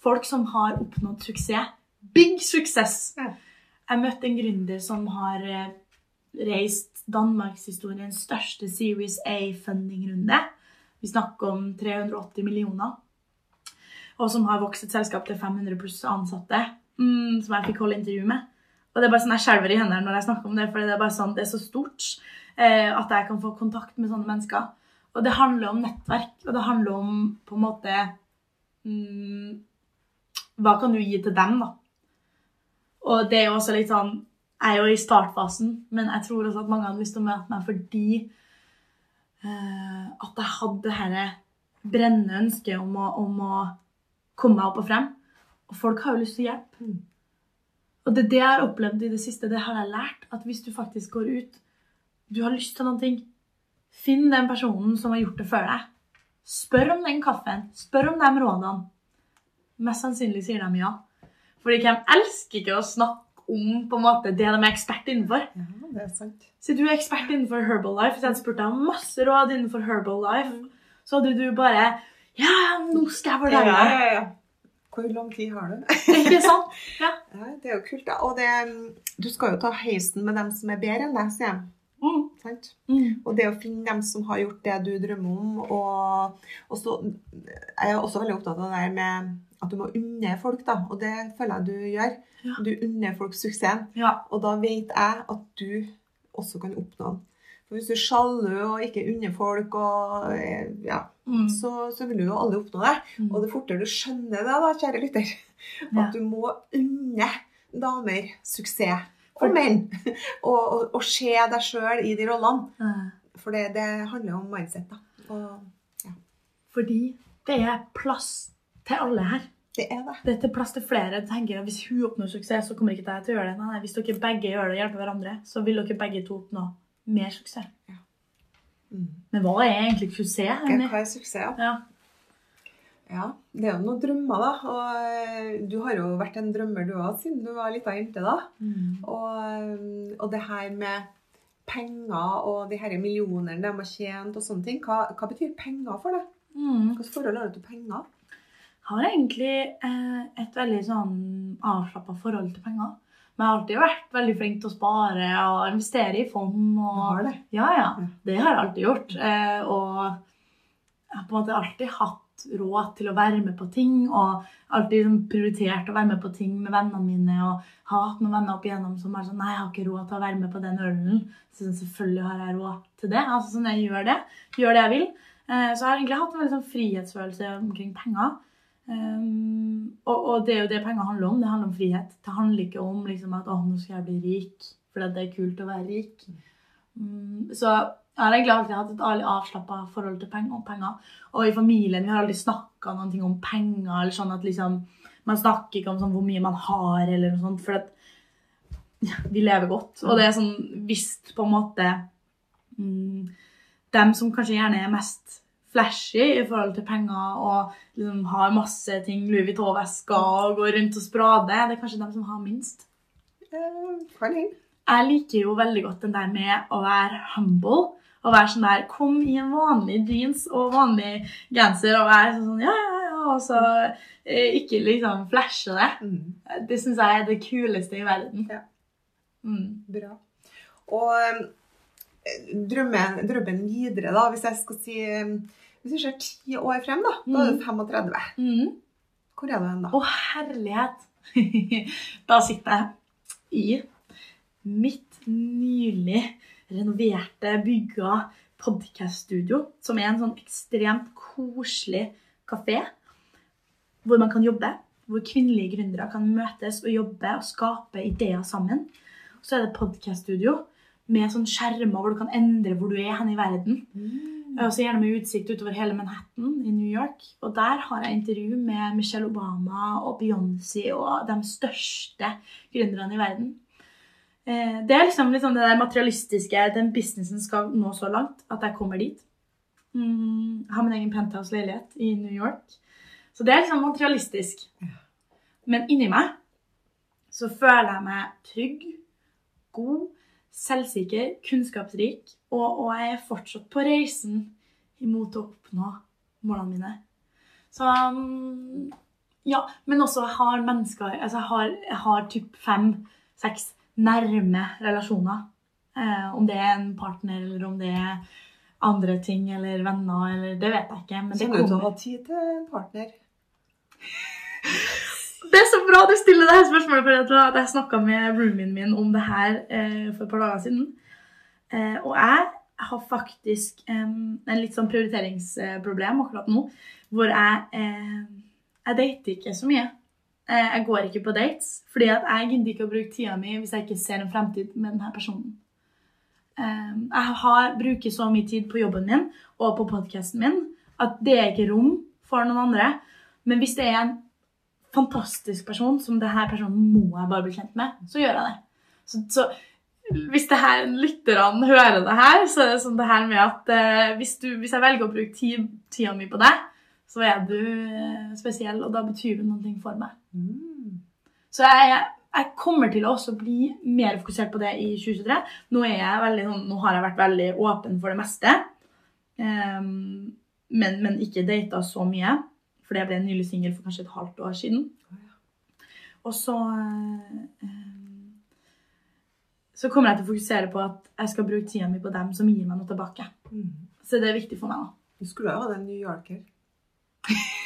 Folk som har oppnådd suksess. Big success! Ja. Jeg møtte en gründer som har eh, reist danmarkshistoriens største Series A-funding-runde. Vi snakker om 380 millioner. Og som har vokst et selskap til 500 pluss ansatte. Mm, som jeg fikk holde intervju med. Og det er bare sånn Jeg skjelver i hendene når jeg snakker om det, for det er bare sånn, det er så stort eh, at jeg kan få kontakt med sånne mennesker. Og det handler om nettverk, og det handler om på en måte mm, Hva kan du gi til dem, da? Og det er jo også litt sånn Jeg er jo i startfasen, men jeg tror også at mange hadde lyst til å møte meg fordi uh, at jeg hadde dette brennende ønsket om å, om å komme meg opp og frem. Og folk har jo lyst til å hjelpe. Og det er det jeg har opplevd i det siste. Det har jeg lært. At hvis du faktisk går ut, du har lyst til noen ting, finn den personen som har gjort det før deg. Spør om den kaffen. Spør om de rådene. Mest sannsynlig sier de ja. Fordi hvem elsker ikke å snakke om på en måte det de er ekspert innenfor? Ja, det er sant. Så du er ekspert innenfor Herbalife. Hvis jeg spurte spurt deg om masse råd innenfor Herbalife, så hadde du bare Ja, nå skal jeg Ja, fortelle deg. ja, ja. Hvor lang tid har du? Ikke sant? Ja. Ja, det er jo kult, da. Og det, du skal jo ta heisen med dem som er bedre enn deg, sier jeg. Mm. Sant? Mm. Og det å finne dem som har gjort det du drømmer om. Og, og så er jeg også veldig opptatt av det der med at du må unne folk, da. Og det føler jeg du gjør. Ja. Du unner folk suksessen. ja. Og da vet jeg at du også kan oppnå den. For hvis du er sjalu og ikke unner folk, og, eh, ja, Mm. så, så vil du jo aldri oppnå det. Mm. Og det fortere du skjønner det, da, kjære lytter, at du må unne damer suksess. For- Og menn. Og, og, og se deg sjøl i de rollene. Mm. For det, det handler om mindset. da. Og Fordi det er plass til alle her. det er det. Det er til plass til flere. Jeg tenker at Hvis hun oppnår suksess, så kommer ikke jeg til å gjøre det. Nei, hvis dere begge gjør det og hjelper hverandre, så vil dere begge to oppnå mer suksess. Mm. Men hva er egentlig suksess? Hva er suksess? Ja. Ja, det er jo noen drømmer, da. Og eh, du har jo vært en drømmer, du òg, siden du var lita jente da. Mm. Og, eh, og det her med penger og de her millionene de har tjent og sånne ting, hva, hva betyr penger for deg? Mm. Hvilket forhold har du til penger? Har egentlig eh, et veldig sånn avslappa forhold til penger. Men jeg har alltid vært veldig flink til å spare og investere i fond. Og, har det? Ja, ja. Det har jeg alltid gjort. Eh, og jeg har på en måte alltid hatt råd til å være med på ting. Og alltid liksom prioritert å være med på ting med vennene mine. Og har hatt noen venner opp igjennom som er sånn Nei, jeg har ikke råd til å være med på den ølen. Så selvfølgelig har jeg råd til det. Altså sånn, jeg gjør det. Gjør det jeg vil. Eh, så jeg har egentlig hatt en veldig sånn frihetsfølelse omkring penger. Um, og, og det er jo det penger handler om. Det handler om frihet. Det handler ikke om liksom, at å, nå skal jeg bli rik fordi det er kult å være rik. Um, så jeg har egentlig alltid hatt et avslappa forhold til penger, penger. Og i familien vi har aldri snakka om penger. eller sånn at liksom, Man snakker ikke om sånn, hvor mye man har, eller noe sånt. For at ja, vi lever godt. Og det er sånn visst på en måte um, Dem som kanskje gjerne er mest flashy i forhold til penger og liksom har masse ting, Louis Vuitton-vesker og går rundt og sprader, det er kanskje dem som har minst. Uh. Jeg liker jo veldig godt den der med å være humble. Å være sånn der Kom i en vanlig jeans og vanlig genser og være sånn ja, ja, ja, og så eh, ikke liksom flashe det. Mm, Det syns jeg er det kuleste i verden. Ja. Mm. bra. Og eh, drømmen, drømmen videre, da, hvis jeg skal si Hvis vi ser ti år frem, da, da er du 35. Mm. Hvor er du hen da? Å, herlighet! da sitter jeg i mitt nylig renoverte, bygga podcaststudio, som er en sånn ekstremt koselig kafé, hvor man kan jobbe, hvor kvinnelige gründere kan møtes og jobbe og skape ideer sammen. Så er det podcast-studio med sånn skjermer hvor du kan endre hvor du er hen i verden. Og så gjerne med utsikt utover hele Manhattan i New York. Og der har jeg intervju med Michelle Obama og Beyoncé og de største gründerne i verden. Eh, Det er liksom, liksom det der materialistiske Den businessen skal nå så langt at jeg kommer dit. Mm, har min egen penthouse-leilighet i New York. Så det er liksom materialistisk. Men inni meg så føler jeg meg trygg, god, selvsikker, kunnskapsrik, og, og jeg er fortsatt på reisen imot å oppnå målene mine. Så um, ja, men også jeg har mennesker altså Jeg har, jeg har typ fem-seks nærme relasjoner. Eh, om det er en partner, eller om det er andre ting, eller venner, eller Det vet jeg ikke. Men det Kommer du til å ha tid til en partner? Det er så bra du stiller det her spørsmålet, for jeg snakka med roomien min om det her eh, for et par dager siden. Eh, og jeg har faktisk eh, en litt sånn prioriteringsproblem akkurat nå, hvor jeg eh, Jeg dater ikke så mye. Eh, jeg går ikke på dates, fordi at jeg gidder ikke å bruke tida mi hvis jeg ikke ser en fremtid med denne personen. Em, jeg har, bruker så mye tid på jobben min og på podkasten min at det er ikke rom for noen andre. Men hvis det er en fantastisk person som det her personen må jeg bare bli kjent med, så gjør jeg det. Så, så hvis det her, lytterne hører det her, så er det sånn det her med at eh, hvis, du, hvis jeg velger å bruke tid, tida mi på deg, så er du eh, spesiell, og da betyr du noe for meg. Mm. Så jeg, jeg kommer til å også bli mer fokusert på det i 2023. Nå, veldig, sånn- nå har jeg vært veldig åpen for det meste, um, men, men ikke data så mye. Fordi jeg ble nylig singel for kanskje et halvt år siden. Og så eh, Så kommer jeg til å fokusere på at jeg skal bruke tida mi på dem som gir meg noe tilbake. Mm. Så det er viktig for meg. da. Du skulle jo ha den New Yorker.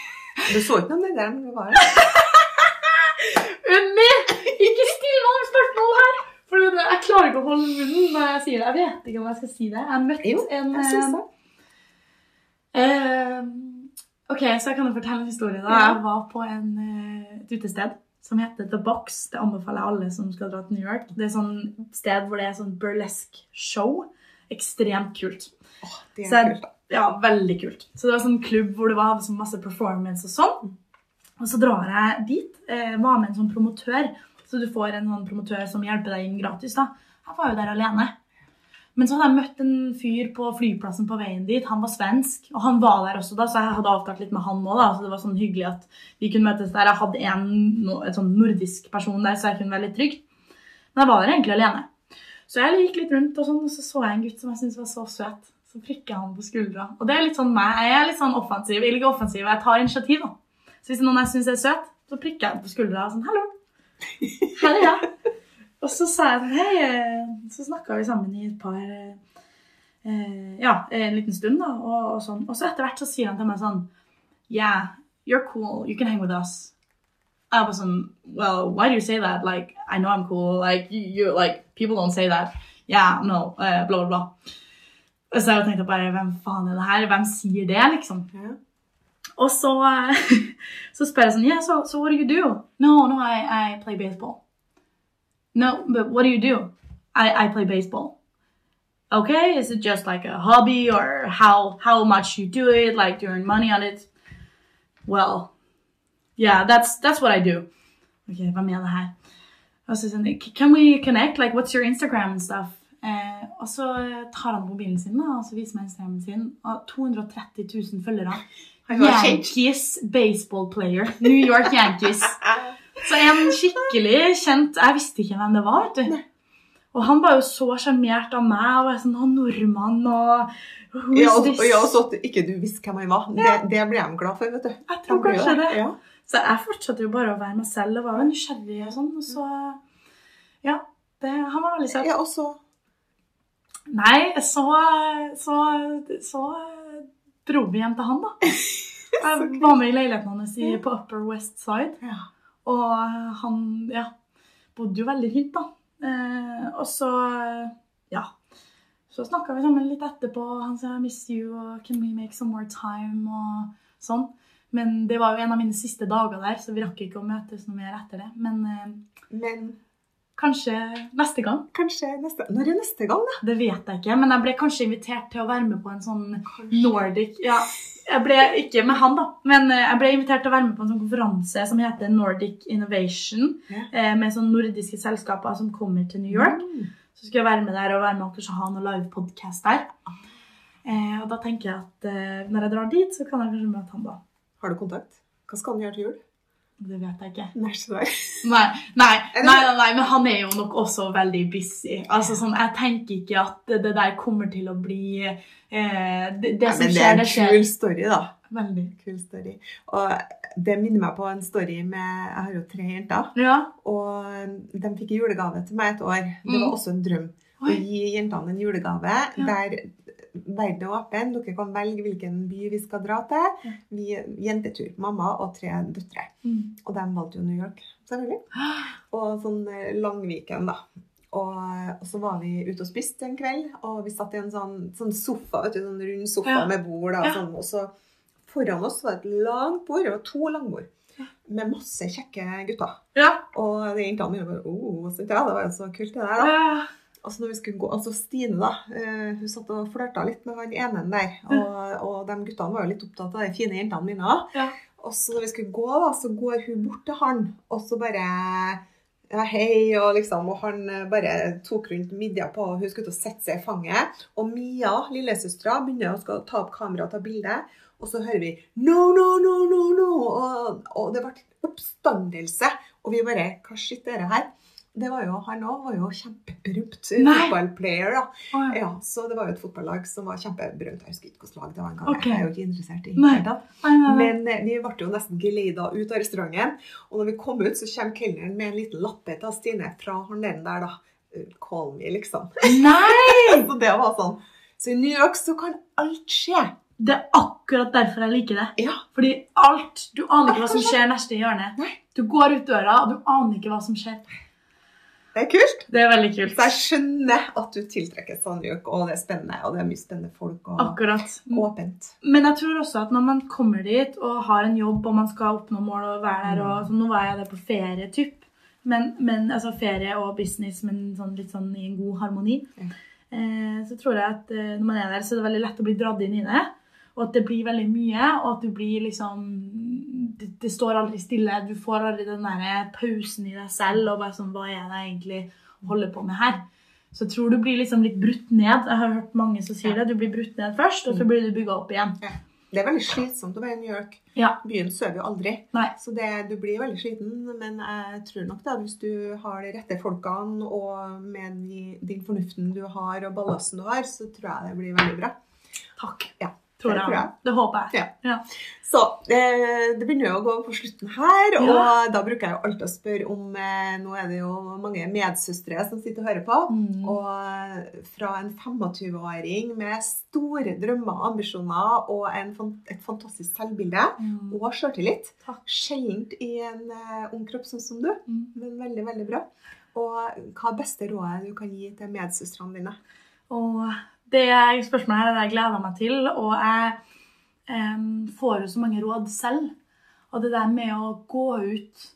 Du så ikke noe det der når du var her. Unni! Ikke still meg om spørsmål her! For jeg klarer ikke å holde munnen når jeg sier det. Jeg vet ikke om jeg skal si det. Jeg møtte Jo, en jeg syns det. eh, Ok, så jeg kan fortelle en historie. da. Jeg var på en, eh, et utested som heter The Box. Det anbefaler jeg alle som skal dra til New York. Det er sånn sted hvor det er sånn burlesque show. Ekstremt kult. Det er så, kult, da. Ja, veldig kult. Så det var sånn klubb hvor det var masse performance og sånn. Og så drar jeg dit. Eh, var med en sånn promotør. Så du får en sånn promotør som hjelper deg inn gratis. da. Jeg var jo der alene. Men så hadde jeg møtt en fyr på flyplassen på veien dit. Han var svensk, og han var der også da, så jeg hadde avtalt litt med han òg. Så det var sånn hyggelig at vi kunne møtes der. Jeg hadde en, et sånn nordisk person der, så jeg kunne være litt trygg. Men jeg var der egentlig alene. Så jeg gikk litt rundt, og sånn, og så så jeg en gutt som jeg syntes var så søt. Så prikket han på skuldra. Og det er litt sånn meg. Jeg er litt sånn offensiv. Eller ikke offensiv, jeg tar initiativ. da. Så hvis noen jeg syns er søt, så prikker jeg på skuldra og sånn Hallo. Her er jeg. Og så sa jeg sånn Hei. eh, Så snakka vi sammen i et par eh, Ja, en liten stund, da. Og, og sånn. Og så etter hvert så sier han til meg sånn Yeah, you're cool. You can hang with us. I was sånn Well, why do you say that? Like, I know I'm cool. Like, you, you like, people don't say that. Yeah, no. Uh, blah, blah, blah. Så jeg tenkte bare Hvem faen er det her? Hvem sier det, liksom? Yeah. Og så, så spør jeg sånn Yeah, so, so what do you do? No, no, I, I play baseball. No, but what do you do? I, I play baseball. Okay, is it just like a hobby or how how much you do it? Like do you earn money on it? Well, yeah, that's that's what I do. Okay, med det her? Og så sånn, Can we connect? Like, what's your Instagram and stuff? Eh, og så tar han mobilen sin da, og så viser meg Instagramen sin. Og 230 000 følgere. Han var kjent. Yankees baseball player. New York Yankees. Så en skikkelig kjent Jeg visste ikke hvem det var. vet du. Og han var jo så sjarmert av meg. og var sånn, han nordmann og Ja, og, og ja, at ikke du visste hvem han var. Det, det ble de glad for, vet du. Jeg tror De kanskje det. Ja. Så jeg fortsatte jo bare å være meg selv og var jo nysgjerrig og sånn. Og så Ja. Det, han var veldig søt. ja, og så Nei, så, så, så dro vi hjem til han, da. Jeg var med i leiligheten hans på Upper West Side. ja. Og han ja, bodde jo veldig fint, da. Eh, og så ja. Så snakka vi sammen litt etterpå. Han sa 'I miss you', og 'Can we make some more time?' og sånn. Men det var jo en av mine siste dager der, så vi rakk ikke å møtes noe mer etter det. Men eh, Men kanskje neste gang. kanskje neste Når er neste gang, da? Det vet jeg ikke, men jeg ble kanskje invitert til å være med på en sånn Nordic Ja, jeg ble ikke med han, da, men eh, jeg ble invitert til å være med på en sånn konferanse som heter Nordic Innovation, Ja. eh, med sånne nordiske selskaper som kommer til New York. Mm. Så skulle jeg være med der og være med og kanskje ha noen live podcast der. Eh, og da tenker jeg at når jeg drar dit, så kan jeg kanskje møte han da. Har du kontakt? Hva skal han gjøre til jul? Det vet jeg ikke. Nei. Nei, nei, Er nei, men han er jo nok også veldig busy. Altså, sånn, jeg tenker ikke at det, der kommer til å bli eh, Det, det som men det skjer, er det en kul story, da. Veldig. Kul story. Og det minner meg på en story med Jeg har jo tre jenter. Ja. Og de fikk en julegave til meg et år. Det Mm. var også en drøm. Å gi jentene en julegave Ja. der verden er åpen. Dere kan velge hvilken by vi skal dra til. Vi, jentetur. Mamma og tre døtre. Mm. Og de valgte jo New York, selvfølgelig. Og sånn eh, Langviken, da. Og, og så var vi ute og spiste en kveld, og vi satt i en sånn, sånn sofa, vet du, sånn rund sofa Ja. med bord. Da, og sånn, og så foran oss var det et langt bord, det var to langbord, med masse kjekke gutter. Ja. Og de jentene mine bare oh, det var jo så kult det der, da. Ja. Altså når vi skulle gå, altså Stine da, eh, hun satt og flørta litt med han ene der. Og, og de guttene var jo litt opptatt av de fine jentene mine òg. Ja. Og så når vi skulle gå, da, så går hun bort til han, og så bare ja, hei, og liksom, og han eh, bare tok rundt midja på, og hun skulle til å sette seg i fanget. Og Mia, lillesøstera, begynner å ta opp kamera og ta bilde. Og så hører vi no, no, no, no, no. Og, og det ble oppstandelse. Og vi bare Hva shit er det her? Det var jo, Han òg var jo kjempeberømt fotballplayer. da. Oh, ja. Ja, så det var jo et fotballag som var kjempeberømt. Jeg husker ikke hvilket lag det var engang. Okay. Jeg er jo ikke interessert i det. Men eh, vi ble jo nesten geleida ut av restauranten. Og når vi kom ut, så kommer kelneren med en liten lappe til Stine fra han der, da. Eh, Call me, liksom. Nei! Så det var sånn. Så i New York så kan alt skje. Det er akkurat derfor jeg liker det. Ja. Fordi alt Du aner ikke hva som skjer neste hjørne. Nei. Du går ut døra, og du aner ikke hva som skjer. Det er kult. Det er veldig kult. Så jeg skjønner at du tiltrekkes av New York, og det er spennende. Og det er mye spennende folk, og Akkurat. åpent. Men jeg tror også at når man kommer dit og har en jobb og man skal oppnå mål og være der og så Nå var jeg der på ferie, typ. Men, men altså ferie og business, men sånn, litt sånn i en god harmoni. Eh, så tror jeg at eh, når man er der, så er det veldig lett å bli dratt inn i det. Og at det blir veldig mye, og at du blir liksom Det, det står aldri stille. Du får aldri den der pausen i deg selv og bare sånn Hva er det jeg egentlig holder på med her? Så jeg tror du blir liksom litt brutt ned. Jeg har hørt mange som sier Ja. det. Du blir brutt ned først, og så blir du bygga opp igjen. Det er veldig slitsomt å være i New York. Ja. Byen sover jo aldri. Nei. Så det, du blir veldig sliten, men jeg tror nok det at hvis du har de rette folkene og med de, den fornuften du har og ballasten du har, så tror jeg det blir veldig bra. Takk. Ja, Tror jeg. jeg. Det håper jeg. Ja. Så eh, det begynner jo å gå på slutten her, og Ja. da bruker jeg jo alltid å spørre om eh, Nå er det jo mange medsøstre som sitter og hører på. Mm. Og eh, fra en 25-åring med store drømmer og ambisjoner og en, et fantastisk selvbilde Mm. og sjøltillit. Takk. Sjeldent i en ung kropp sånn som du, Mm. men veldig, veldig bra. Og hva er beste rådet du kan gi til medsøstrene dine? Og det spørsmålet her er det jeg gleder meg til, og jeg em, får jo så mange råd selv. Og det der med å gå ut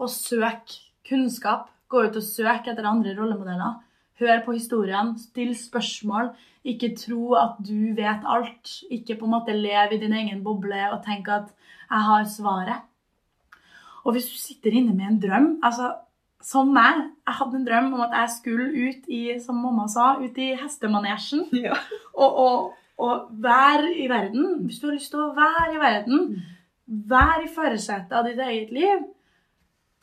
og søke kunnskap, gå ut og søke etter andre rollemodeller, hør på historien, still spørsmål, ikke tro at du vet alt. Ikke på en måte leve i din egen boble og tenke at 'jeg har svaret'. Og hvis du sitter inne med en drøm altså Som meg. Jeg hadde en drøm om at jeg skulle ut i, som mamma sa, ut i hestemanesjen Ja. og, og, og være i verden. Hvis du har lyst til å være i verden, vær i førersetet av ditt eget liv.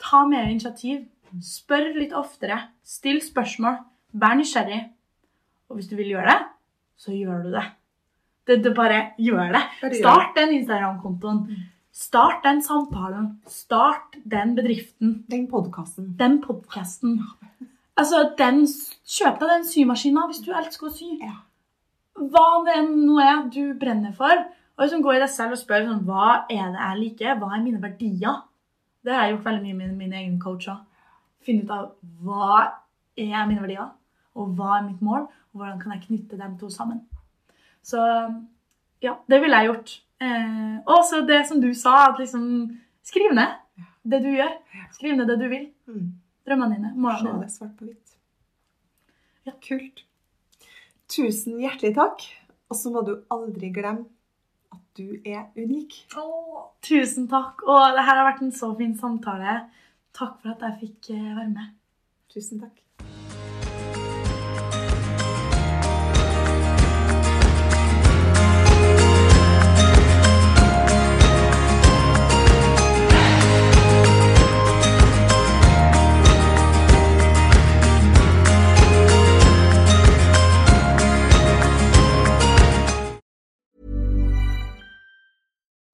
Ta mer initiativ. Spør litt oftere. Still spørsmål. Vær nysgjerrig. Og hvis du vil gjøre det, så gjør du det. Det, det bare gjør det. Start den Instagram-kontoen. Start den samtalen. Start den bedriften. Den podkasten. Den podkasten. Altså, den, kjøp deg den symaskinen hvis du elsker å sy. Ja. Hva det nå er du brenner for. Og liksom gå i deg selv og spør sånn, hva er det jeg liker. Hva er mine verdier? Det har jeg gjort veldig mye med min egen coach. Finne ut av hva er mine verdier, og hva er mitt mål, og hvordan kan jeg knytte dem to sammen. Så ja, det ville jeg gjort. Eh, og så det som du sa, at liksom skriv ned det du gjør. Skriv ned det du vil. Mm. Drømmene dine. Målene dine. svart på hvitt. Ja, kult. Tusen hjertelig takk. Og så må du aldri glemme at du er unik. Åh, tusen takk. Og det her har vært en så fin samtale. Takk for at jeg fikk eh, være med. Tusen takk.